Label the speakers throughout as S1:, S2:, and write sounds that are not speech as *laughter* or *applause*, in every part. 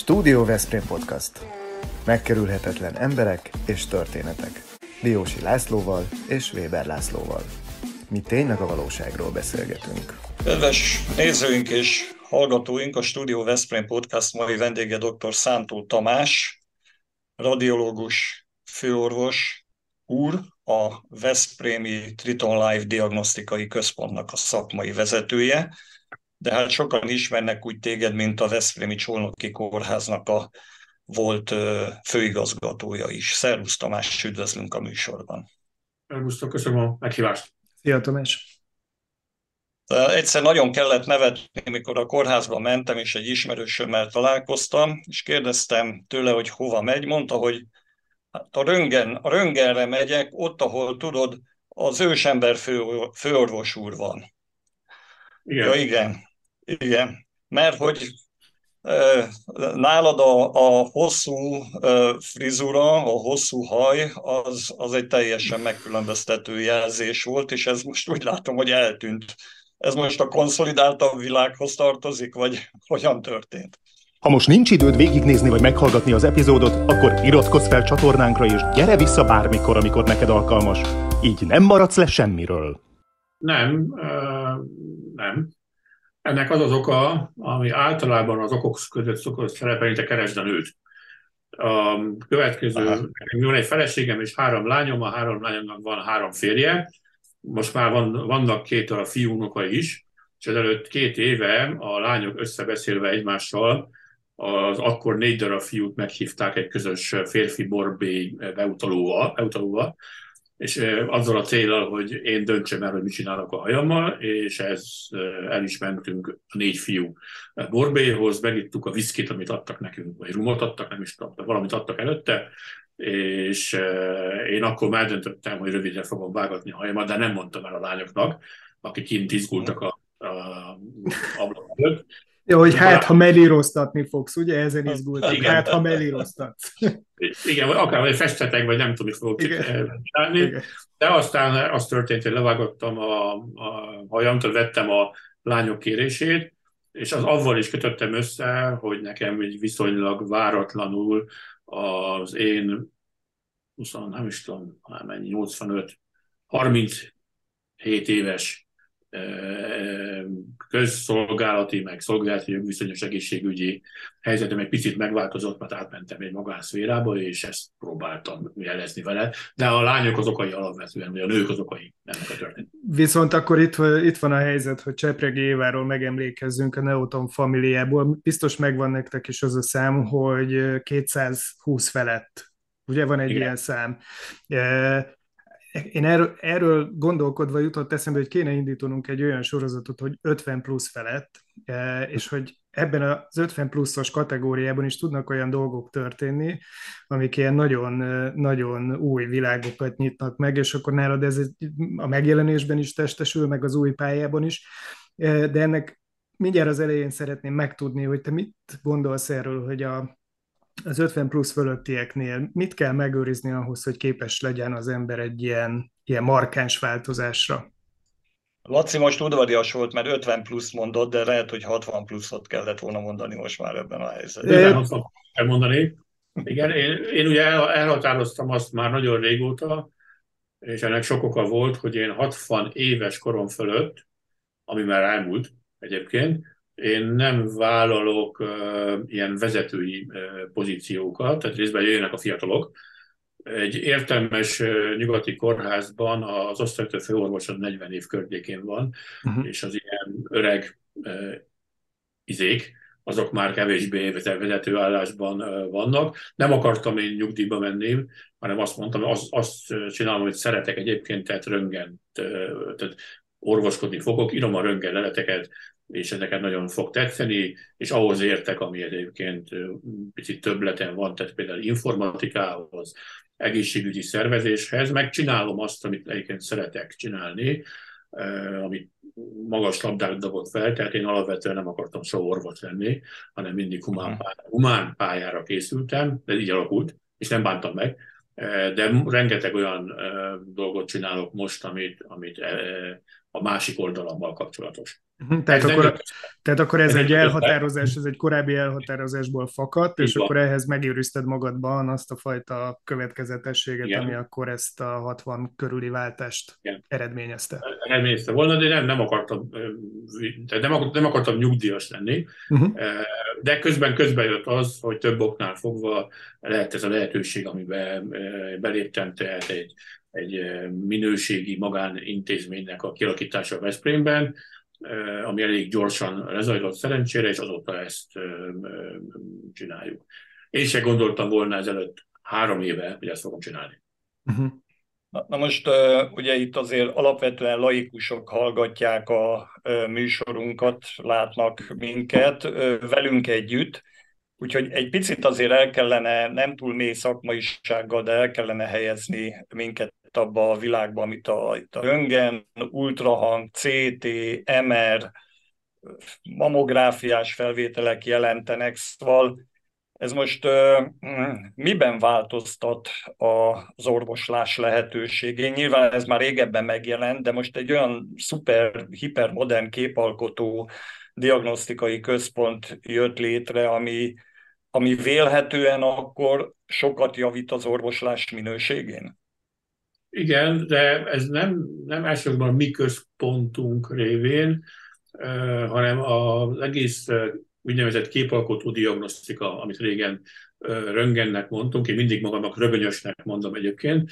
S1: Stúdió Veszprém Podcast. Megkerülhetetlen emberek és történetek. Diósi Lászlóval és Weber Lászlóval. Mi tényleg a valóságról beszélgetünk.
S2: Kedves nézőink és hallgatóink, a Stúdió Veszprém Podcast mai vendége dr. Szántó Tamás, radiológus, főorvos úr, a Veszprémi Triton Life Diagnosztikai Központnak a szakmai vezetője, de hát sokan ismernek úgy téged, mint a Veszprémi Csolnoki Kórháznak a volt főigazgatója is. Szervusz Tamás, üdvözlünk a műsorban.
S3: Szervusztok, köszönöm a meghívást.
S1: Szia Tamás.
S2: Egyszer nagyon kellett nevetni, mikor a kórházba mentem, és egy ismerősömmel találkoztam, és kérdeztem tőle, hogy hova megy. Mondta, hogy hát a, röngen, a röngenre megyek, ott, ahol tudod, az ősember fő, főorvos úr van. Igen. Ja, igen. Igen, mert hogy nálad a, a hosszú frizura, a hosszú haj, az, az egy teljesen megkülönböztető jelzés volt, és ez most úgy látom, hogy eltűnt. Ez most a konszolidáltabb világhoz tartozik, vagy hogyan történt?
S4: Ha most nincs időd végignézni vagy meghallgatni az epizódot, akkor iratkozz fel csatornánkra, és gyere vissza bármikor, amikor neked alkalmas. Így nem maradsz le semmiről.
S3: Nem, uh, nem. Ennek az az oka, ami általában az okok között szokott szerepelni, te keresd a nőt. A következő, van egy feleségem és három lányom, a három lányomnak van három férje, most már van, vannak két a fiúnokai is, és ezelőtt két éve a lányok összebeszélve egymással az akkor négy darab fiút meghívták egy közös férfi borbé beutalóval, beutalóval és azzal a célral, hogy én döntsem el, hogy mit csinálok a hajammal, és ez el is mentünk a négy fiú borbéhoz, megittuk a viszkit, amit adtak nekünk, vagy rumot adtak, nem is tudom, valamit adtak előtte, és én akkor már döntöttem, hogy rövidre fogom vágatni a hajamat, de nem mondtam el a lányoknak, akik kint izgultak a, a ablak előtt,
S1: jó, hogy hát, ha melíroztatni fogsz, ugye? Ezen izgultam. Igen. Hát, ha melíroztatsz.
S3: Igen, vagy akár vagy festetek, vagy nem tudom, fogok csinálni. De aztán az történt, hogy levágottam a, a hajamtól, vettem a lányok kérését, és az avval is kötöttem össze, hogy nekem egy viszonylag váratlanul az én 20, nem is tudom, mennyi, 85, 37 éves közszolgálati, meg szolgálati viszonyos egészségügyi helyzetem egy picit megváltozott, mert átmentem egy magánszférába, és ezt próbáltam jelezni vele, de a lányok az okai alapvetően, vagy a nők az okai ennek a történet.
S1: Viszont akkor itt, itt van a helyzet, hogy Csepregi Éváról megemlékezzünk a Neoton familiából. Biztos megvan nektek is az a szám, hogy 220 felett Ugye van egy Igen. ilyen szám én erről, erről gondolkodva jutott eszembe, hogy kéne indítanunk egy olyan sorozatot, hogy 50 plusz felett, e, és hogy ebben az 50 pluszos kategóriában is tudnak olyan dolgok történni, amik ilyen nagyon, nagyon új világokat nyitnak meg, és akkor nálad ez a megjelenésben is testesül, meg az új pályában is, e, de ennek mindjárt az elején szeretném megtudni, hogy te mit gondolsz erről, hogy a, az 50 plusz fölöttieknél mit kell megőrizni ahhoz, hogy képes legyen az ember egy ilyen, ilyen markáns változásra?
S2: Laci most udvarias volt, mert 50 plusz mondott, de lehet, hogy 60 pluszot kellett volna mondani most már ebben a helyzetben.
S3: kell mondani. Igen, én, én ugye elhatároztam azt már nagyon régóta, és ennek sok oka volt, hogy én 60 éves korom fölött, ami már elmúlt egyébként, én nem vállalok uh, ilyen vezetői uh, pozíciókat, tehát részben jönnek a fiatalok. Egy értelmes uh, nyugati kórházban az osztálytő főorvosod 40 év környékén van, uh-huh. és az ilyen öreg uh, izék, azok már kevésbé vezetőállásban uh, vannak. Nem akartam én nyugdíjba menni, hanem azt mondtam, azt, azt csinálom, hogy szeretek egyébként, tehát röngent, uh, tehát orvoskodni fogok, írom a röngen leleteket, és ezeket nagyon fog tetszeni, és ahhoz értek, ami egyébként picit többleten van, tehát például informatikához, egészségügyi szervezéshez, megcsinálom azt, amit egyébként szeretek csinálni, amit magas labdát dobott fel, tehát én alapvetően nem akartam soha orvos lenni, hanem mindig humán, pályára, humán pályára készültem, de így alakult, és nem bántam meg, de rengeteg olyan dolgot csinálok most, amit, amit a másik oldalammal kapcsolatos.
S1: Uh-huh, tehát, ez akkor, tehát akkor ez, ez egy elhatározás, ez egy korábbi elhatározásból fakadt, és van. akkor ehhez megőrizted magadban azt a fajta következetességet, Igen. ami akkor ezt a 60 körüli váltást Igen. eredményezte.
S3: Eredményezte volna, de nem, nem akartam, nem, nem akartam nyugdíjas lenni, uh-huh. de közben közben jött az, hogy több oknál fogva lehet ez a lehetőség, amiben beléptem, tehát egy, egy minőségi magánintézménynek a kialakítása a Veszprémben, ami elég gyorsan lezajlott szerencsére, és azóta ezt csináljuk. Én se gondoltam volna ezelőtt három éve, hogy ezt fogom csinálni.
S2: Uh-huh. Na, na most ugye itt azért alapvetően laikusok hallgatják a műsorunkat, látnak minket velünk együtt, úgyhogy egy picit azért el kellene, nem túl mély szakmaisággal, de el kellene helyezni minket abba a világba, amit a, itt a röntgen, ultrahang, CT, MR, mamográfiás felvételek jelentenek, szóval ez most uh, miben változtat az orvoslás lehetőségén? Nyilván ez már régebben megjelent, de most egy olyan szuper, hipermodern képalkotó diagnosztikai központ jött létre, ami, ami vélhetően akkor sokat javít az orvoslás minőségén?
S3: Igen, de ez nem, nem elsősorban mi központunk révén, hanem az egész úgynevezett képalkotó diagnosztika, amit régen röngennek mondtunk, én mindig magamnak rögönyösnek mondom egyébként,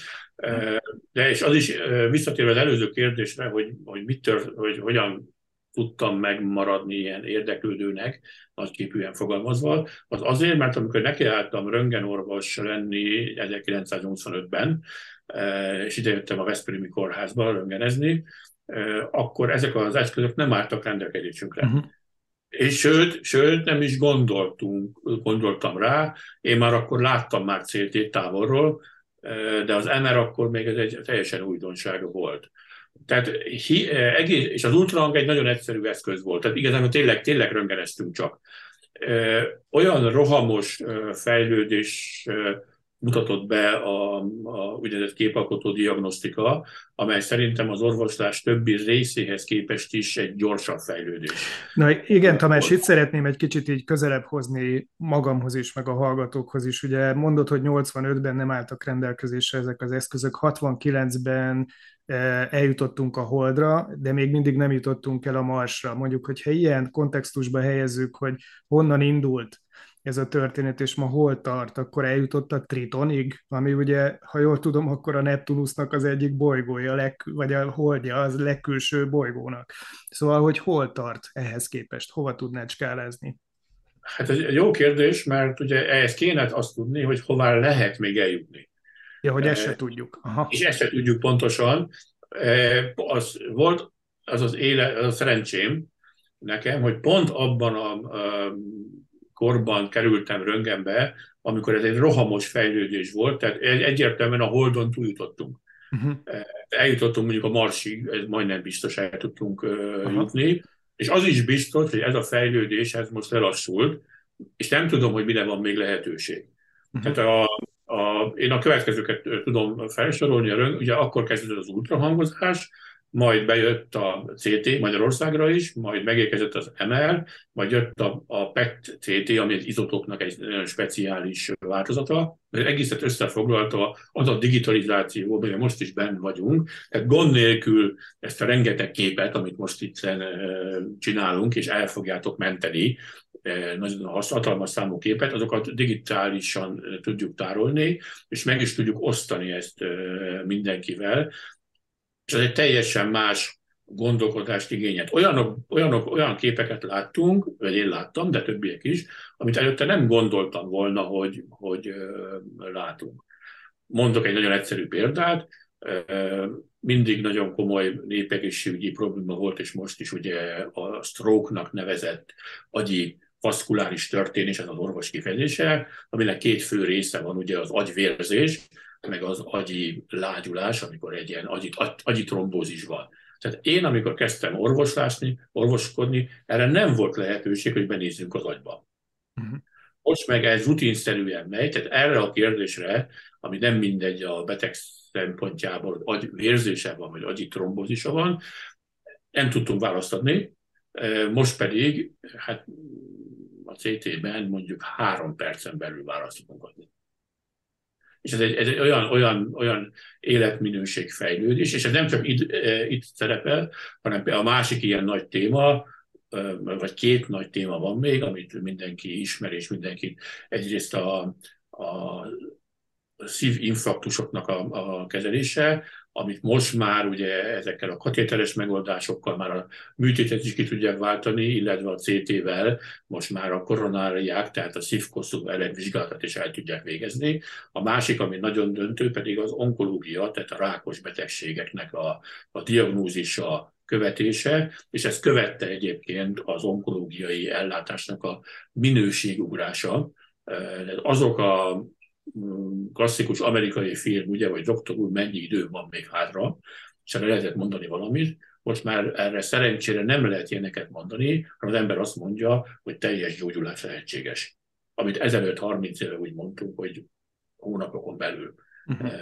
S3: de és az is visszatérve az előző kérdésre, hogy, hogy, mit tör, hogy hogyan tudtam megmaradni ilyen érdeklődőnek, nagyképűen fogalmazva, az azért, mert amikor nekiálltam röntgenorvos lenni 1985-ben, Eh, és idejöttem a Veszprémi kórházba röngenezni, eh, akkor ezek az eszközök nem álltak rendelkezésünkre. Uh-huh. És sőt, sőt, nem is gondoltunk, gondoltam rá, én már akkor láttam már CT távolról, eh, de az MR akkor még ez egy teljesen újdonság volt. Tehát, egész, és az ultrahang egy nagyon egyszerű eszköz volt, tehát igazából tényleg, tényleg röngeneztünk csak. Olyan rohamos fejlődés mutatott be a, a úgynevezett képalkotó diagnosztika, amely szerintem az orvoslás többi részéhez képest is egy gyorsabb fejlődés.
S1: Na igen, Tamás, itt szeretném egy kicsit így közelebb hozni magamhoz is, meg a hallgatókhoz is. Ugye mondod, hogy 85-ben nem álltak rendelkezésre ezek az eszközök, 69-ben eh, eljutottunk a Holdra, de még mindig nem jutottunk el a Marsra. Mondjuk, hogyha ilyen kontextusba helyezzük, hogy honnan indult ez a történet, és ma hol tart, akkor eljutott a Tritonig, ami ugye, ha jól tudom, akkor a Neptunusnak az egyik bolygója, leg, vagy a holdja az legkülső bolygónak. Szóval, hogy hol tart ehhez képest, hova tudnád skálázni?
S3: Hát ez egy jó kérdés, mert ugye ehhez kéne azt tudni, hogy hová lehet még eljutni.
S1: Ja, hogy ezt se tudjuk.
S3: Aha. És ezt se tudjuk pontosan. Az volt az az éle, az a szerencsém nekem, hogy pont abban a, a korban kerültem röngenbe, amikor ez egy rohamos fejlődés volt, tehát egyértelműen a Holdon túljutottunk. Uh-huh. Eljutottunk mondjuk a Marsig, ez majdnem biztos el tudtunk uh, jutni, és az is biztos, hogy ez a fejlődés ez most lelassult, és nem tudom, hogy mire van még lehetőség. Uh-huh. Tehát a, a, én a következőket tudom felsorolni, ugye akkor kezdődött az ultrahangozás, majd bejött a CT Magyarországra is, majd megérkezett az MR, majd jött a, a PET-CT, ami az izotóknak egy nagyon speciális változata, mert egészet összefoglalta az a digitalizáció, amiben most is benn vagyunk, tehát gond nélkül ezt a rengeteg képet, amit most itt csinálunk, és el fogjátok menteni, nagyon hatalmas számú képet, azokat digitálisan tudjuk tárolni, és meg is tudjuk osztani ezt mindenkivel, és ez egy teljesen más gondolkodást igényelt. Olyanok, olyanok, olyan képeket láttunk, vagy én láttam, de többiek is, amit előtte nem gondoltam volna, hogy, hogy látunk. Mondok egy nagyon egyszerű példát, mindig nagyon komoly népegészségügyi probléma volt, és most is ugye a stroke-nak nevezett agyi vaszkuláris történés, ez az orvos kifejezése, aminek két fő része van, ugye az agyvérzés, meg az agyi lágyulás, amikor egy ilyen agyi, agyi trombózis van. Tehát én, amikor kezdtem orvoslásni, orvoskodni, erre nem volt lehetőség, hogy benézzünk az agyba. Uh-huh. Most meg ez rutinszerűen megy, tehát erre a kérdésre, ami nem mindegy a beteg szempontjából, agy vérzése van, vagy agyi trombózisa van, nem tudtunk választ adni, Most pedig, hát a CT-ben mondjuk három percen belül választunk adni. És ez egy, ez egy olyan, olyan, olyan életminőségfejlődés, és ez nem csak itt, itt szerepel, hanem a másik ilyen nagy téma, vagy két nagy téma van még, amit mindenki ismer, és mindenki egyrészt a, a szívinfarktusoknak a, a kezelése, amit most már ugye ezekkel a katéteres megoldásokkal már a műtétet is ki tudják váltani, illetve a CT-vel most már a koronáriák, tehát a szívkoszú vizsgálatot is el tudják végezni. A másik, ami nagyon döntő, pedig az onkológia, tehát a rákos betegségeknek a, a diagnózisa, követése, és ez követte egyébként az onkológiai ellátásnak a minőségugrása. Azok a klasszikus amerikai film, ugye, hogy doktor úr, mennyi idő van még hátra, és erre lehetett mondani valamit, most már erre szerencsére nem lehet ilyeneket mondani, hanem az ember azt mondja, hogy teljes gyógyulás lehetséges. Amit ezelőtt 30 éve úgy mondtunk, hogy hónapokon belül uh-huh.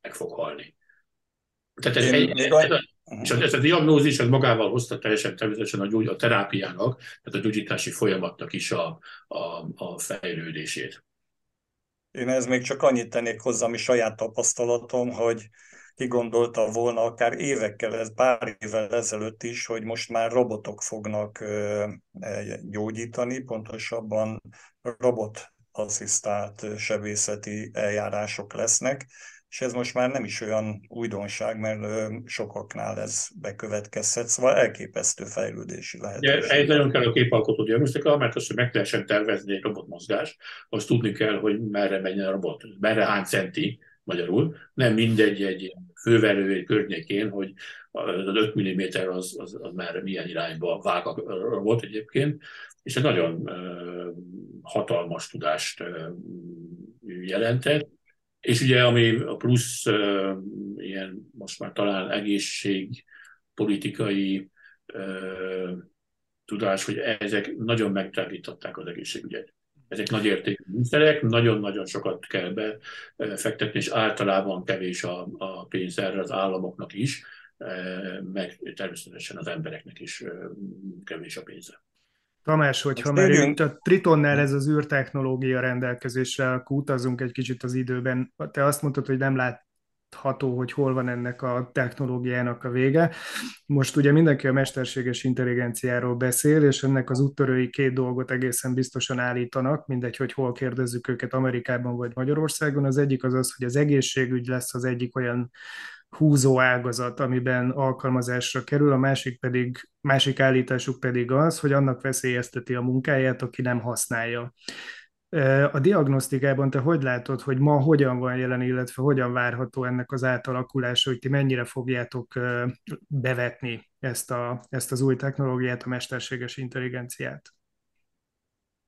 S3: meg fog halni. Tehát ez, egy, ez, ez, és ez a diagnózis ez magával hozta teljesen természetesen a, gyógy, a terápiának, tehát a gyógyítási folyamatnak is a, a, a fejlődését.
S2: Én ez még csak annyit tennék hozzá, ami saját tapasztalatom, hogy ki gondolta volna akár évekkel, ez pár évvel ezelőtt is, hogy most már robotok fognak gyógyítani, pontosabban robot asszisztált sebészeti eljárások lesznek, és ez most már nem is olyan újdonság, mert sokaknál ez bekövetkezhet, szóval elképesztő fejlődési lehetőség.
S3: egy nagyon kell a képalkotó diagnosztika, mert azt, hogy meg lehessen tervezni egy robotmozgást, az tudni kell, hogy merre megy a robot, merre hány centi, magyarul, nem mindegy egy főverő környékén, hogy az 5 mm az, az, az már milyen irányba vág a robot egyébként, és egy nagyon hatalmas tudást jelentett, és ugye ami a plusz ilyen most már talán egészségpolitikai tudás, hogy ezek nagyon megtágították az egészségügyet. Ezek nagy értékű műszerek, nagyon-nagyon sokat kell befektetni, és általában kevés a, a pénz erre az államoknak is, meg természetesen az embereknek is kevés a pénze.
S1: Tamás, hogyha már itt a Tritonnál ez az űrtechnológia rendelkezésre, akkor utazunk egy kicsit az időben. Te azt mondtad, hogy nem látható, hogy hol van ennek a technológiának a vége. Most ugye mindenki a mesterséges intelligenciáról beszél, és ennek az úttörői két dolgot egészen biztosan állítanak, mindegy, hogy hol kérdezzük őket Amerikában vagy Magyarországon. Az egyik az az, hogy az egészségügy lesz az egyik olyan húzó ágazat, amiben alkalmazásra kerül, a másik pedig, másik állításuk pedig az, hogy annak veszélyezteti a munkáját, aki nem használja. A diagnosztikában te hogy látod, hogy ma hogyan van jelen, illetve hogyan várható ennek az átalakulása, hogy ti mennyire fogjátok bevetni ezt, a, ezt az új technológiát, a mesterséges intelligenciát?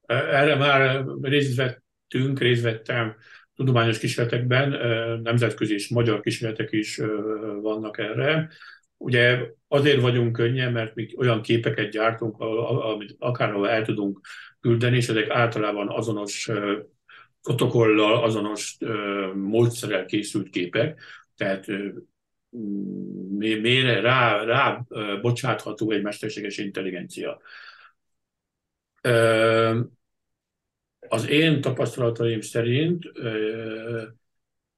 S3: Erre már részt vettünk, részt vettem tudományos kísérletekben, nemzetközi és magyar kísérletek is vannak erre. Ugye azért vagyunk könnyen, mert mi olyan képeket gyártunk, amit akárhol el tudunk küldeni, és ezek általában azonos protokollal, azonos módszerrel készült képek, tehát mire rá, rá bocsátható egy mesterséges intelligencia. Az én tapasztalataim szerint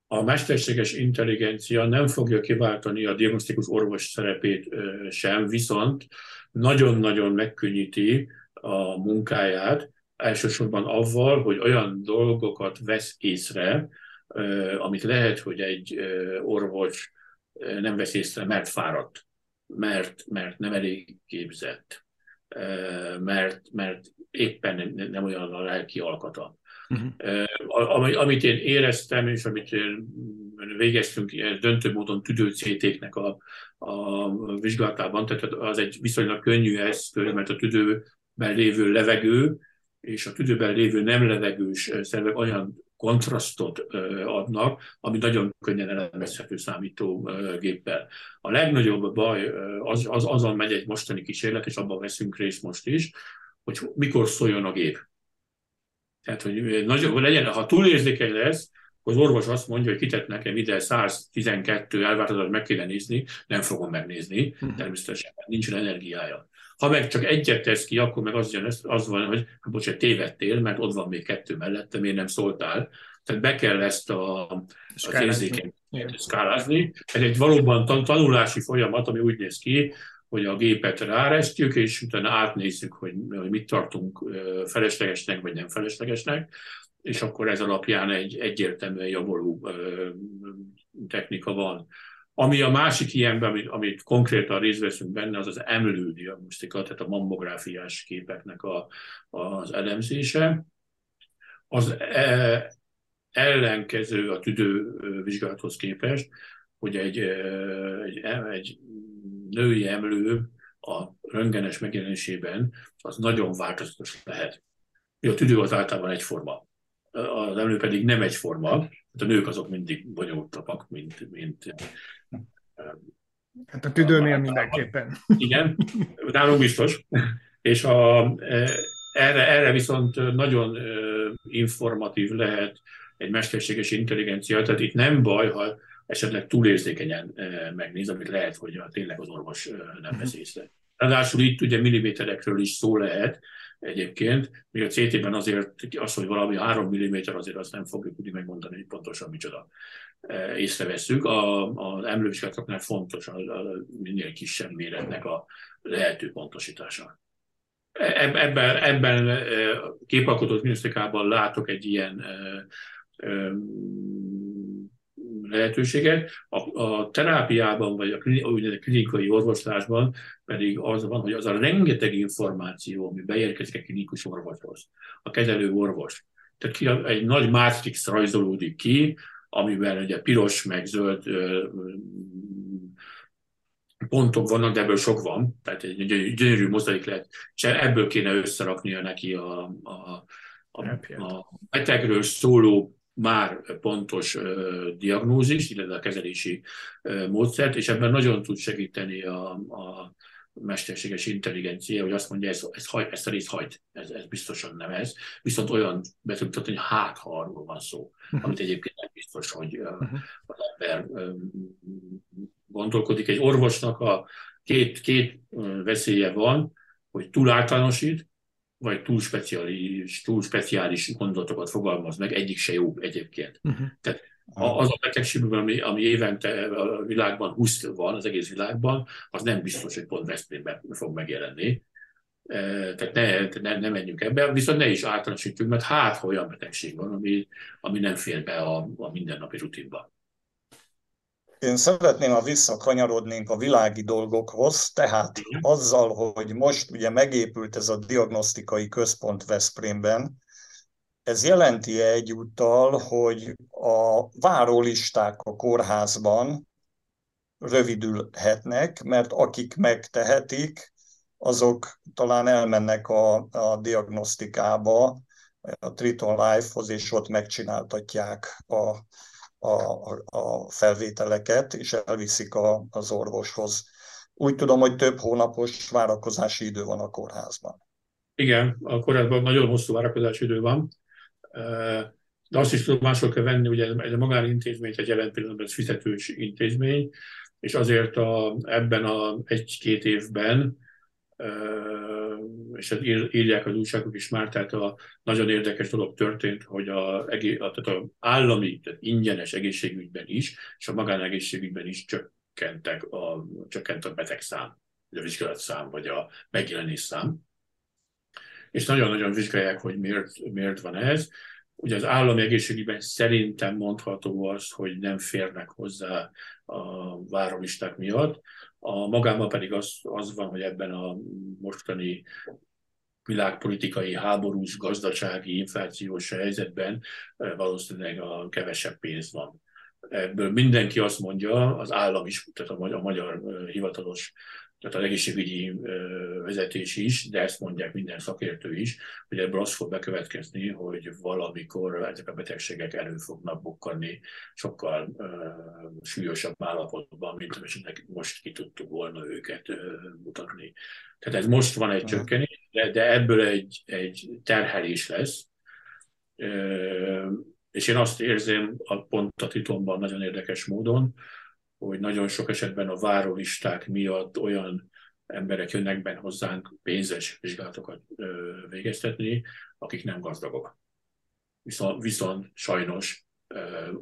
S3: a mesterséges intelligencia nem fogja kiváltani a diagnosztikus orvos szerepét sem, viszont nagyon-nagyon megkönnyíti a munkáját, elsősorban avval, hogy olyan dolgokat vesz észre, amit lehet, hogy egy orvos nem vesz észre, mert fáradt, mert, mert nem elég képzett, mert, mert éppen nem olyan a lelki alkata. Uh-huh. Amit én éreztem, és amit végeztünk döntő módon tüdőcétéknek a, a vizsgálatában, tehát az egy viszonylag könnyű eszköz, mert a tüdőben lévő levegő és a tüdőben lévő nem levegős szervek olyan kontrasztot adnak, ami nagyon könnyen elemezhető számítógéppel. A legnagyobb baj az, az, azon megy egy mostani kísérlet, és abban veszünk részt most is, hogy mikor szóljon a gép. Tehát, hogy nagyon, legyen, ha túlérzékeny lesz, az orvos azt mondja, hogy kitett nekem ide 112 elváltozat, meg kéne nézni, nem fogom megnézni, hm. természetesen nincs energiája. Ha meg csak egyet tesz ki, akkor meg az, jön, az van, hogy hát bocsánat, tévedtél, mert ott van még kettő mellette, miért nem szóltál. Tehát be kell ezt a, az érzékenyt szkálázni. Ez egy valóban tanulási folyamat, ami úgy néz ki, hogy a gépet ráresztjük, és utána átnézzük, hogy, hogy mit tartunk feleslegesnek, vagy nem feleslegesnek, és akkor ez alapján egy egyértelműen javuló technika van. Ami a másik ilyenben, amit, amit konkrétan részt veszünk benne, az az emlő diagnosztika, tehát a mammográfiás képeknek a, az elemzése. Az e, ellenkező a tüdővizsgálathoz képest, hogy egy, egy, egy női emlő a röntgenes megjelenésében az nagyon változatos lehet. A tüdő az általában egyforma, az emlő pedig nem egyforma, a nők azok mindig bonyolultabbak, mint, mint
S1: Hát a tüdőnél mindenképpen.
S3: Igen, nálunk biztos. És a, erre, erre viszont nagyon informatív lehet egy mesterséges intelligencia, tehát itt nem baj, ha esetleg túlérzékenyen megnéz, amit lehet, hogy tényleg az orvos nem vesz észre. Ráadásul itt ugye milliméterekről is szó lehet egyébként, míg a CT-ben azért az, hogy valami 3 mm azért azt nem fogjuk tudni megmondani, hogy pontosan micsoda észrevesszük. A, az emlővizsgálatoknál fontos a, a minél kisebb méretnek a lehető pontosítása. E, ebben, ebben képalkotott minisztikában látok egy ilyen lehetőséget. A, a terápiában, vagy a klinikai orvoslásban pedig az van, hogy az a rengeteg információ, ami beérkezik a klinikus orvoshoz, a kezelő orvos. Tehát egy nagy mátrix rajzolódik ki, amiben ugye piros meg zöld pontok vannak, de ebből sok van, tehát egy gyönyörű mozaik lehet, és ebből kéne összeraknia neki a, a, a, a betegről szóló már pontos diagnózis, illetve a kezelési módszert, és ebben nagyon tud segíteni a, a mesterséges intelligencia, hogy azt mondja, ez, ez, haj, ezt a részt hajt, ez, ez biztosan nem ez, viszont olyan be hogy hát, ha arról van szó, uh-huh. amit egyébként nem biztos, hogy uh-huh. az ember gondolkodik. Egy orvosnak a két, két veszélye van, hogy túl általánosít, vagy túl speciális, túl speciális gondolatokat fogalmaz meg, egyik se jó egyébként. Uh-huh. Tehát az a betegség, ami, ami évente a világban 20 van, az egész világban, az nem biztos, hogy pont Veszprémben fog megjelenni. E, tehát ne, ne, ne menjünk ebbe, viszont ne is általánosítjuk, mert hát, olyan betegség van, ami, ami nem fér be a, a mindennapi rutinba.
S2: Én szeretném, ha visszakanyarodnénk a világi dolgokhoz, tehát azzal, hogy most ugye megépült ez a diagnosztikai központ Veszprémben, ez jelenti -e egyúttal, hogy a várólisták a kórházban rövidülhetnek, mert akik megtehetik, azok talán elmennek a, a diagnosztikába, a Triton Life-hoz, és ott megcsináltatják a, a, a felvételeket, és elviszik a, az orvoshoz. Úgy tudom, hogy több hónapos várakozási idő van a kórházban.
S3: Igen, a kórházban nagyon hosszú várakozási idő van, de azt is tudomásul kell venni, ugye ez a magánintézmény egy jelen pillanatban fizetős intézmény, és azért a, ebben a egy-két évben és ezt írják az újságok is már, tehát a nagyon érdekes dolog történt, hogy a, a, tehát a állami, tehát ingyenes egészségügyben is, és a magánegészségügyben is csökkentek a, csökkent a betegszám, a vizsgálatszám, vagy a megjelenés szám. És nagyon-nagyon vizsgálják, hogy miért, miért van ez. Ugye az állami egészségügyben szerintem mondható az, hogy nem férnek hozzá a várolisták miatt. A magában pedig az, az van, hogy ebben a mostani világpolitikai, háborús, gazdasági, inflációs helyzetben valószínűleg a kevesebb pénz van. Ebből mindenki azt mondja, az állam is, tehát a magyar eh, hivatalos tehát az egészségügyi vezetés is, de ezt mondják minden szakértő is, hogy ebből az fog bekövetkezni, hogy valamikor ezek a betegségek elő fognak bukkanni sokkal uh, súlyosabb állapotban, mint esetleg most ki tudtuk volna őket uh, mutatni. Tehát ez most van egy csökkenés, de, de ebből egy, egy terhelés lesz, uh, és én azt érzem a pont a titomban nagyon érdekes módon, hogy nagyon sok esetben a várólisták miatt olyan emberek jönnek be hozzánk pénzes vizsgálatokat végeztetni, akik nem gazdagok. Viszont, viszont sajnos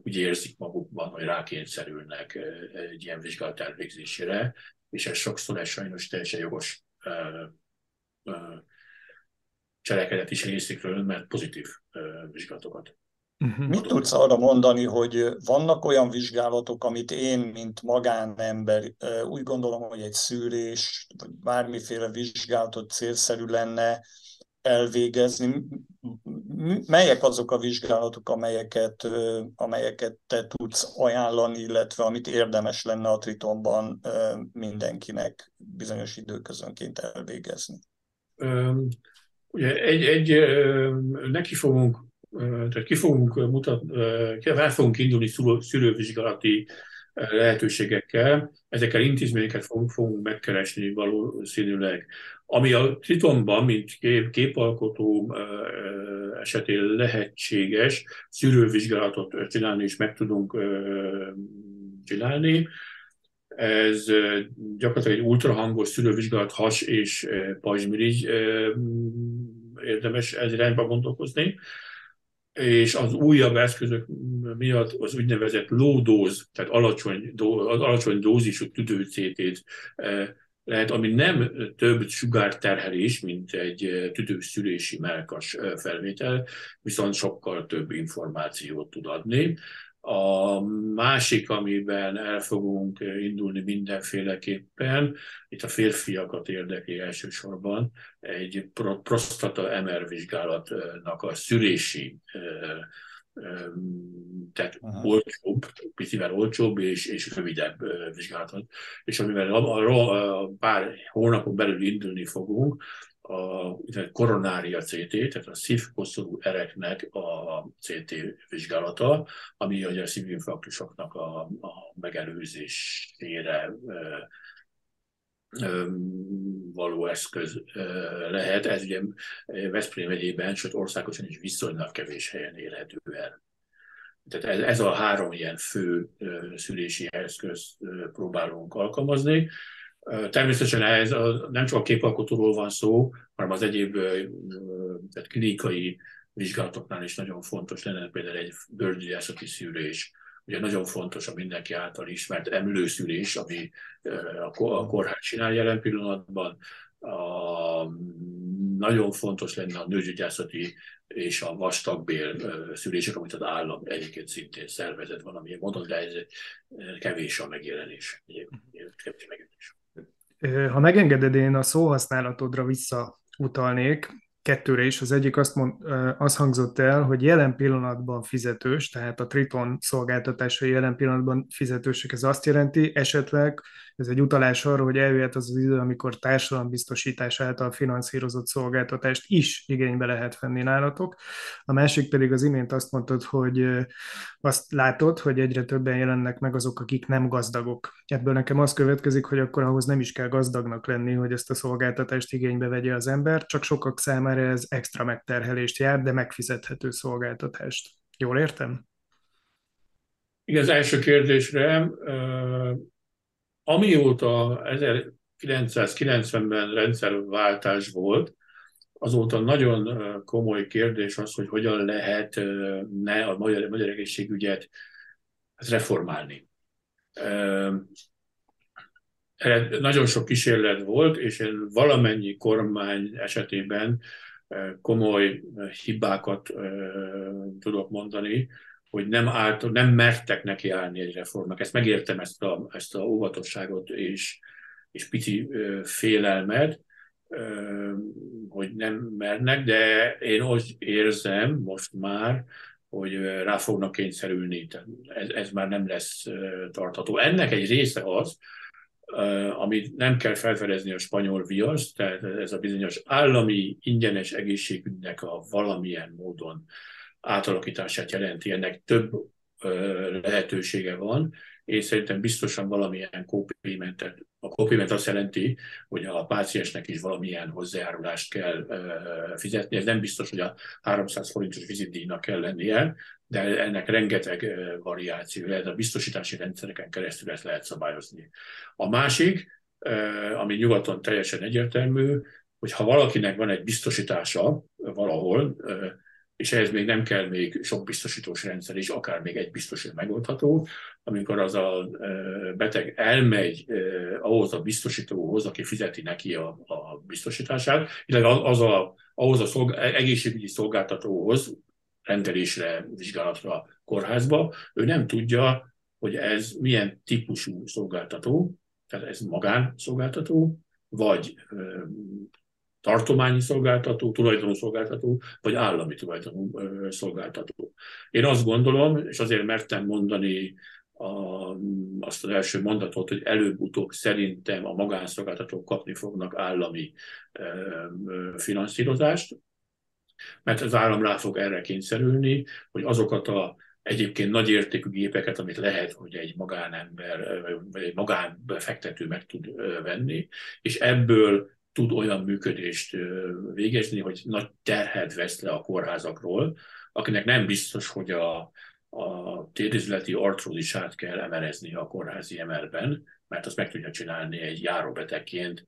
S3: úgy érzik magukban, hogy rákényszerülnek egy ilyen vizsgálat elvégzésére, és ez sokszor egy sajnos teljesen jogos cselekedet is részükről, mert pozitív vizsgálatokat
S2: Uh-huh. Mit tudsz arra mondani, hogy vannak olyan vizsgálatok, amit én, mint magánember úgy gondolom, hogy egy szűrés, vagy bármiféle vizsgálatot célszerű lenne elvégezni? Melyek azok a vizsgálatok, amelyeket, amelyeket te tudsz ajánlani, illetve amit érdemes lenne a Tritonban mindenkinek bizonyos időközönként elvégezni?
S3: Ugye egy, egy, neki fogunk tehát ki fogunk mutatni, el fogunk indulni szülővizsgálati lehetőségekkel, ezekkel intézményeket fogunk, fogunk megkeresni valószínűleg. Ami a Tritonban, mint kép, képalkotó esetén lehetséges, szűrővizsgálatot csinálni és meg tudunk csinálni. Ez gyakorlatilag egy ultrahangos szűrővizsgálat has és pajzsmirigy érdemes ez irányba gondolkozni és az újabb eszközök miatt az úgynevezett low dose, tehát alacsony, az alacsony dózisú tüdőcétét eh, lehet, ami nem több sugárterhelés, mint egy eh, tüdőszülési melkas eh, felvétel, viszont sokkal több információt tud adni. A másik, amiben el fogunk indulni mindenféleképpen, itt a férfiakat érdekli elsősorban, egy prostata MR vizsgálatnak a szülési tehát Aha. olcsóbb, picivel olcsóbb és, és rövidebb vizsgálatot. És amivel a, a pár hónapon belül indulni fogunk, a koronária CT, tehát a szívkoszorú ereknek a CT vizsgálata, ami a szívinfarktusoknak a, a megelőzésére való eszköz lehet. Ez ugye Veszprém megyében, sőt országosan is viszonylag kevés helyen érhető el. Tehát ez, ez a három ilyen fő szülési eszköz próbálunk alkalmazni. Természetesen ez nem csak a képalkotóról van szó, hanem az egyéb tehát klinikai vizsgálatoknál is nagyon fontos lenne például egy bőrgyógyászati szűrés. Ugye nagyon fontos a mindenki által ismert emlőszűrés, ami a kórház csinál jelen pillanatban. A, nagyon fontos lenne a nőgyógyászati és a vastagbél szűrések, amit az állam egyébként szintén szervezett valamilyen módon, de ez kevés a megjelenés. Kevés a megjelenés.
S1: Ha megengeded, én a szóhasználatodra visszautalnék, kettőre is. Az egyik azt, mond, azt hangzott el, hogy jelen pillanatban fizetős, tehát a Triton szolgáltatásai jelen pillanatban fizetősek. Ez azt jelenti esetleg, ez egy utalás arra, hogy eljöhet az az idő, amikor társadalombiztosítás által finanszírozott szolgáltatást is igénybe lehet venni nálatok. A másik pedig az imént azt mondtad, hogy azt látod, hogy egyre többen jelennek meg azok, akik nem gazdagok. Ebből nekem az következik, hogy akkor ahhoz nem is kell gazdagnak lenni, hogy ezt a szolgáltatást igénybe vegye az ember, csak sokak számára ez extra megterhelést jár, de megfizethető szolgáltatást. Jól értem?
S3: Igen, az első kérdésre Amióta 1990-ben rendszerváltás volt, azóta nagyon komoly kérdés az, hogy hogyan lehet ne a magyar, magyar egészségügyet reformálni. Nagyon sok kísérlet volt, és én valamennyi kormány esetében komoly hibákat tudok mondani, hogy nem, állt, nem mertek neki állni egy reformnak. Ezt megértem, ezt a, ezt a óvatosságot és, és pici ö, hogy nem mernek, de én úgy érzem most már, hogy rá fognak kényszerülni. Ez, ez már nem lesz tartható. Ennek egy része az, amit nem kell felfedezni a spanyol viasz, tehát ez a bizonyos állami ingyenes egészségügynek a valamilyen módon átalakítását jelenti, ennek több lehetősége van, és szerintem biztosan valamilyen kópimentet. A kópiment azt jelenti, hogy a páciensnek is valamilyen hozzájárulást kell fizetni. Ez nem biztos, hogy a 300 forintos vizitdíjnak kell lennie, de ennek rengeteg variáció lehet. A biztosítási rendszereken keresztül ezt lehet szabályozni. A másik, ami nyugaton teljesen egyértelmű, hogy ha valakinek van egy biztosítása valahol, és ehhez még nem kell még sok biztosítós rendszer is, akár még egy biztos megoldható, amikor az a beteg elmegy ahhoz a biztosítóhoz, aki fizeti neki a, a biztosítását, illetve az a, ahhoz a szolg, egészségügyi szolgáltatóhoz, rendelésre, vizsgálatra, kórházba, ő nem tudja, hogy ez milyen típusú szolgáltató, tehát ez magánszolgáltató, vagy tartományi szolgáltató, tulajdonú szolgáltató, vagy állami tulajdonú szolgáltató. Én azt gondolom, és azért mertem mondani a, azt az első mondatot, hogy előbb-utóbb szerintem a magánszolgáltatók kapni fognak állami finanszírozást, mert az állam rá fog erre kényszerülni, hogy azokat a egyébként nagy értékű gépeket, amit lehet, hogy egy magánember vagy egy magánbefektető meg tud venni, és ebből tud olyan működést végezni, hogy nagy terhet vesz le a kórházakról, akinek nem biztos, hogy a, a térdizületi artrózisát kell emerezni a kórházi emelben, mert azt meg tudja csinálni egy járóbetegként,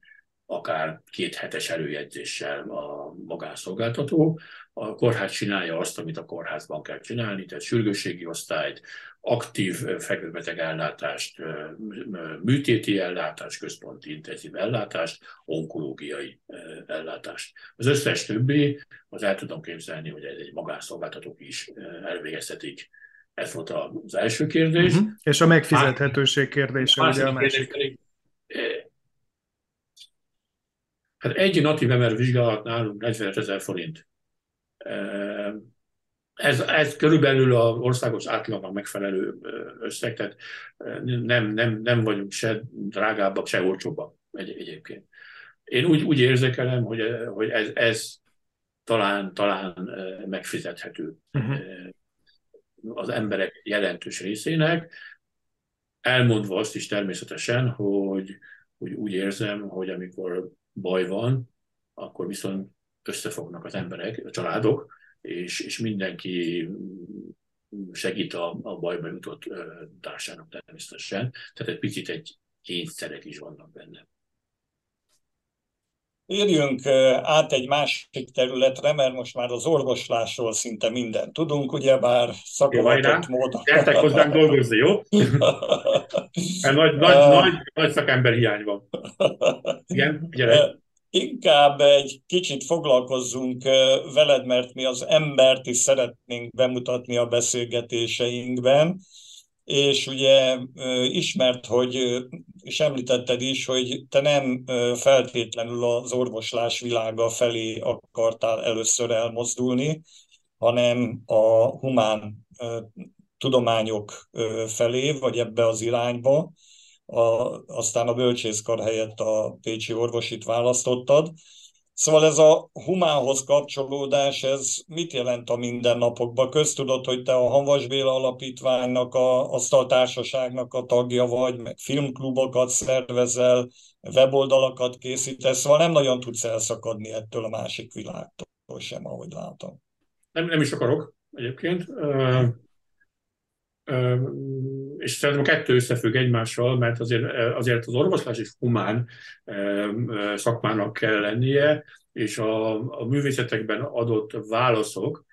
S3: akár két hetes előjegyzéssel a magánszolgáltató. A kórház csinálja azt, amit a kórházban kell csinálni, tehát sürgősségi osztályt, aktív fekvőbeteg ellátást, műtéti ellátást, központi intenzív ellátást, onkológiai ellátást. Az összes többi, az el tudom képzelni, hogy egy magánszolgáltatók is elvégezhetik. Ez volt az első kérdés. Uh-huh.
S1: És a megfizethetőség kérdése, ugye a másik.
S3: Hát egy natív MR vizsgálat nálunk 40 ezer forint ez, ez körülbelül az országos átlagnak megfelelő összeg, tehát nem, nem, nem vagyunk se drágábbak, se olcsóbbak egy, egyébként. Én úgy, úgy érzékelem, hogy, hogy ez, ez talán, talán megfizethető uh-huh. az emberek jelentős részének, elmondva azt is természetesen, hogy, hogy úgy érzem, hogy amikor baj van, akkor viszont összefognak az emberek, a családok, és, és mindenki segít a, a bajba jutott társának természetesen. Tehát egy picit egy kényszerek is vannak benne.
S2: Érjünk át egy másik területre, mert most már az orvoslásról szinte mindent tudunk, ugyebár szakavatott módon.
S3: Gyertek hozzánk dolgozni, jó? *laughs* Mert nagy, nagy, nagy, nagy szakember hiány van. Igen, gyere.
S2: Inkább egy kicsit foglalkozzunk veled, mert mi az embert is szeretnénk bemutatni a beszélgetéseinkben, és ugye ismert, hogy, és említetted is, hogy te nem feltétlenül az orvoslás világa felé akartál először elmozdulni, hanem a humán tudományok felé, vagy ebbe az irányba a, aztán a bölcsészkar helyett a Pécsi orvosit választottad. Szóval ez a humánhoz kapcsolódás, ez mit jelent a mindennapokban? Köztudod, hogy te a Hanvas Béla Alapítványnak, a Asztaltársaságnak a tagja vagy, meg filmklubokat szervezel, weboldalakat készítesz, szóval nem nagyon tudsz elszakadni ettől a másik világtól sem, ahogy látom.
S3: Nem, nem is akarok egyébként és szerintem a kettő összefügg egymással, mert azért, azért az orvoslás is humán szakmának kell lennie, és a, a művészetekben adott válaszok,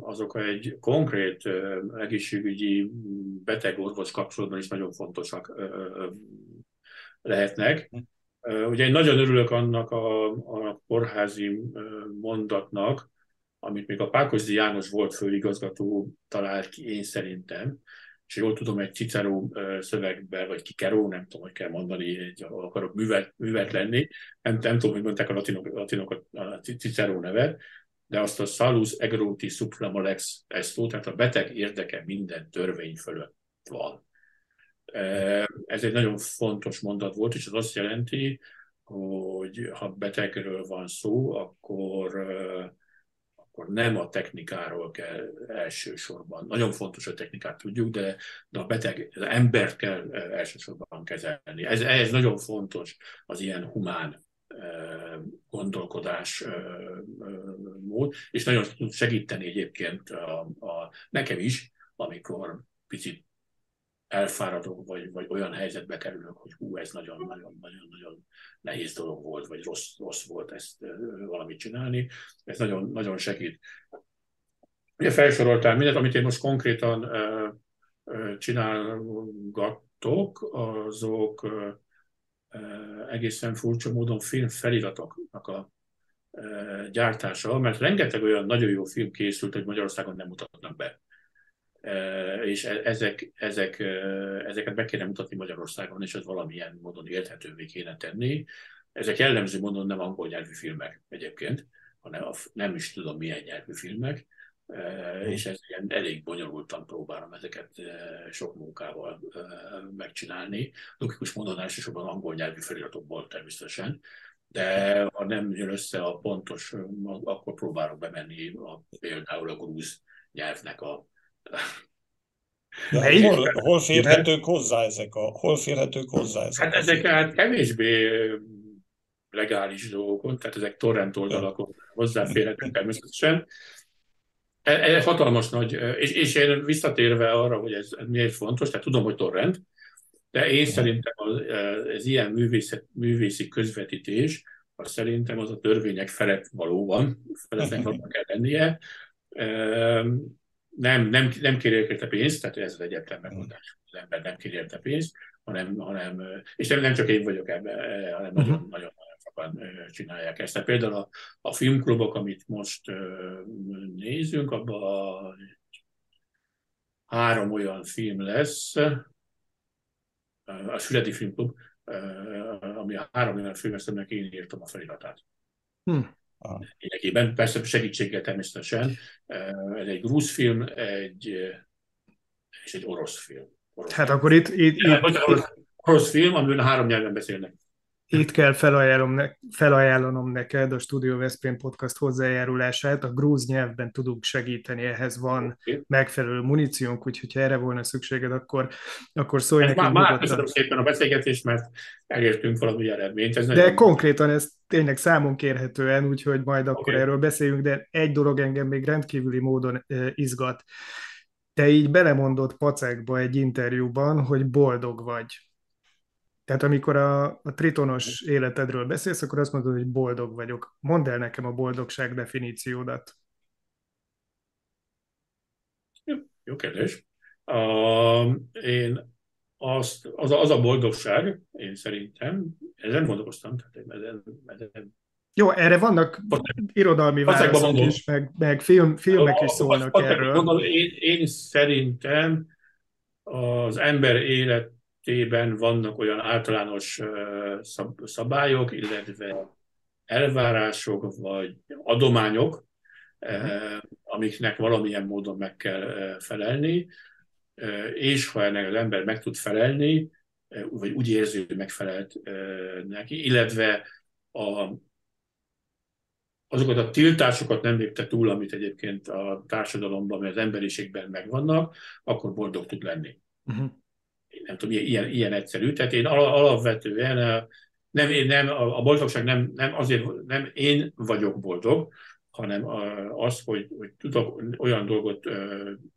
S3: azok egy konkrét egészségügyi beteg-orvos kapcsolatban is nagyon fontosak lehetnek. Ugye én nagyon örülök annak a, a kórházi mondatnak, amit még a Pákozdi János volt főigazgató talált ki, én szerintem, és jól tudom, egy Cicero szövegben, vagy Kikero, nem tudom, hogy kell mondani, egy, akarok művet, művet lenni, nem, nem tudom, hogy mondták a latinok, latinok a Cicero nevet, de azt a salus egroti supramax esto, tehát a beteg érdeke minden törvény fölött van. Ez egy nagyon fontos mondat volt, és az azt jelenti, hogy ha betegről van szó, akkor akkor nem a technikáról kell elsősorban. Nagyon fontos, a technikát tudjuk, de, de a beteg, az embert kell eh, elsősorban kezelni. Ez, ez nagyon fontos az ilyen humán eh, gondolkodás eh, mód, és nagyon tud segíteni egyébként a, a, nekem is, amikor picit elfáradok, vagy, vagy olyan helyzetbe kerülök, hogy hú, ez nagyon-nagyon-nagyon nehéz dolog volt, vagy rossz, rossz volt ezt valamit csinálni. Ez nagyon, nagyon segít. Ugye felsoroltál mindent, amit én most konkrétan csinálgattok, azok egészen furcsa módon film feliratoknak a gyártása, mert rengeteg olyan nagyon jó film készült, hogy Magyarországon nem mutatnak be. És e, ezek, ezek, ezeket be kéne mutatni Magyarországon, és ez valamilyen módon érthetővé kéne tenni. Ezek jellemző módon nem angol nyelvű filmek egyébként, hanem a, nem is tudom milyen nyelvű filmek, és ez ilyen elég bonyolultan próbálom ezeket sok munkával megcsinálni. Logikus módon elsősorban angol nyelvű feliratokból természetesen, de ha nem jön össze a pontos, akkor próbálok bemenni a, például a grúz nyelvnek a
S2: de hol, hol férhetők hozzá ezek a, hol férhetők hozzá ezek?
S3: Hát ezek hát kevésbé legális dolgok, tehát ezek torrent oldalakon hozzáférhetők természetesen. Ez e, hatalmas nagy, és, és én visszatérve arra, hogy ez, miért fontos, tehát tudom, hogy torrent, de én szerintem az, ez ilyen művészet, művészi közvetítés, az szerintem az a törvények felett valóban kell lennie. Nem, nem, nem kér érte pénzt, tehát ez az egyetlen megoldás, az ember nem kér érte pénzt, hanem, hanem és nem, nem csak én vagyok ebben, hanem nagyon, uh-huh. nagyon sokan csinálják ezt. Tehát például a, a filmklubok, amit most nézünk, abban három olyan film lesz, a Süreti Filmklub, ami a három olyan filmeszemnek én írtam a feliratát. Lényegében, persze segítséggel természetesen. Ez egy grúz film, egy, és egy orosz film. Orosz
S1: hát akkor itt... itt, itt...
S3: Orosz film, amiben három nyelven beszélnek
S1: itt kell felajánlom ne, felajánlanom neked a Studio Veszprém podcast hozzájárulását. A grúz nyelvben tudunk segíteni, ehhez van megfelelő muníciónk, úgyhogy ha erre volna szükséged, akkor, akkor szólj
S3: nekünk. Már, már köszönöm szépen a beszélgetést, mert elértünk valami eredményt. Ez
S1: De konkrétan ez tényleg számon kérhetően, úgyhogy majd akkor okay. erről beszéljünk, de egy dolog engem még rendkívüli módon izgat. Te így belemondott pacekba egy interjúban, hogy boldog vagy tehát amikor a, a tritonos életedről beszélsz, akkor azt mondod, hogy boldog vagyok. Mondd el nekem a boldogság definíciódat.
S3: Jó, jó kérdés. Uh, én azt, az, az a boldogság, én szerintem, ezen gondolkoztam, tehát ezen,
S1: ezen jó, erre vannak irodalmi válaszok is, meg, meg film, filmek is szólnak erről.
S3: Én, én szerintem az ember élet esetében vannak olyan általános szabályok, illetve elvárások vagy adományok, amiknek valamilyen módon meg kell felelni, és ha ennek az ember meg tud felelni, vagy úgy érzi, hogy megfelelt neki, illetve a, azokat a tiltásokat nem lépte túl, amit egyébként a társadalomban, vagy az emberiségben megvannak, akkor boldog tud lenni. Uh-huh nem tudom, ilyen, ilyen egyszerű. Tehát én alapvetően nem, én nem, a boldogság nem, nem azért, nem én vagyok boldog, hanem az, hogy, hogy tudok olyan dolgot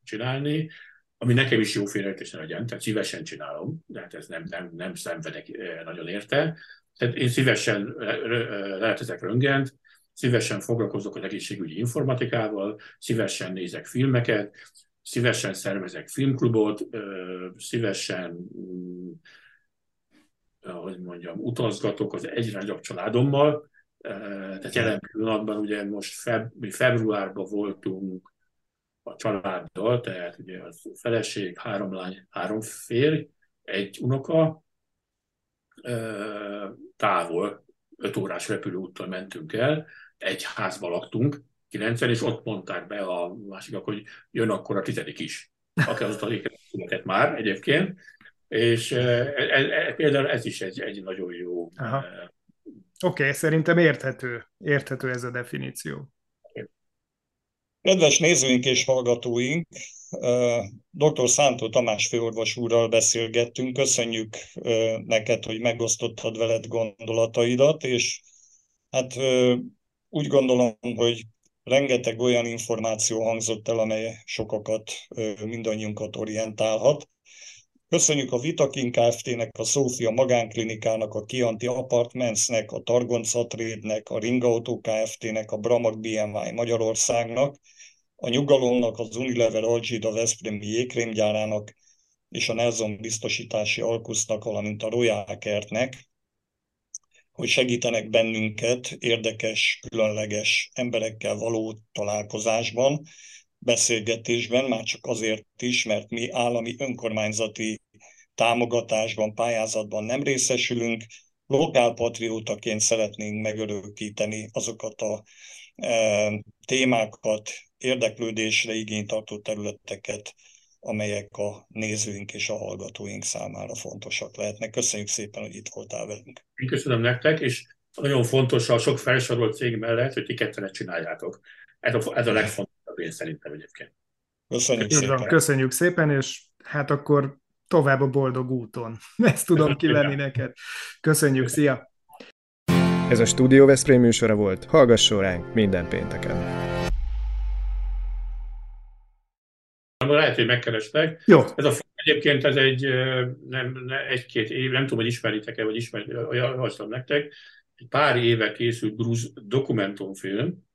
S3: csinálni, ami nekem is jó félreértésen legyen, tehát szívesen csinálom, de hát ez nem, nem, nem szenvedek nagyon érte. Tehát én szívesen lehetezek röngent, szívesen foglalkozok az egészségügyi informatikával, szívesen nézek filmeket, szívesen szervezek filmklubot, szívesen, mm, hogy mondjam, utazgatok az egyre nagyobb családommal, tehát jelen pillanatban ugye most feb, mi februárban voltunk a családdal, tehát ugye a feleség, három lány, három férj, egy unoka, távol, öt órás repülőúttal mentünk el, egy házba laktunk, kilencen, és ott mondták be a másikak, hogy jön akkor a tizedik is, aki az született már egyébként, és e, e, e, például ez is egy, egy nagyon jó.
S1: Oké, okay, szerintem érthető, érthető ez a definíció.
S2: Kedves nézőink és hallgatóink, dr. Szántó Tamás főorvos úrral beszélgettünk. Köszönjük neked, hogy megosztottad veled gondolataidat, és hát úgy gondolom, hogy rengeteg olyan információ hangzott el, amely sokakat, mindannyiunkat orientálhat. Köszönjük a Vitakin Kft-nek, a Szófia Magánklinikának, a Kianti Apartmentsnek, a Targon Szatrédnek, a Ringauto Kft-nek, a Bramag BMI Magyarországnak, a Nyugalomnak, az Unilever Algida Veszprémi jégkrémgyárának és a Nelson biztosítási alkusznak, valamint a Royal Kertnek, hogy segítenek bennünket érdekes, különleges emberekkel való találkozásban, beszélgetésben, már csak azért is, mert mi állami önkormányzati támogatásban, pályázatban nem részesülünk, lokálpatriótaként szeretnénk megörökíteni azokat a e, témákat, érdeklődésre igényt tartó területeket, amelyek a nézőink és a hallgatóink számára fontosak lehetnek. Köszönjük szépen, hogy itt voltál velünk.
S3: Én köszönöm nektek, és nagyon fontos a sok felsorolt cég mellett, hogy ti ketten csináljátok. Ez a, ez a legfontosabb én szerintem egyébként.
S2: Köszönjük
S1: Így
S2: szépen.
S1: van, köszönjük szépen, és hát akkor tovább a boldog úton. *laughs* Ezt tudom kivenni neked. Köszönjük, szia!
S5: Ez a Studio Veszprém műsora volt, hallgasson ránk minden pénteken.
S3: Lehet, hogy megkerestek.
S1: Jó.
S3: Ez a film egyébként ez egy nem, ne, egy-két év, nem tudom, hogy ismeritek-e, vagy ismeritek, javaslom nektek, egy pár éve készült grúz dokumentumfilm,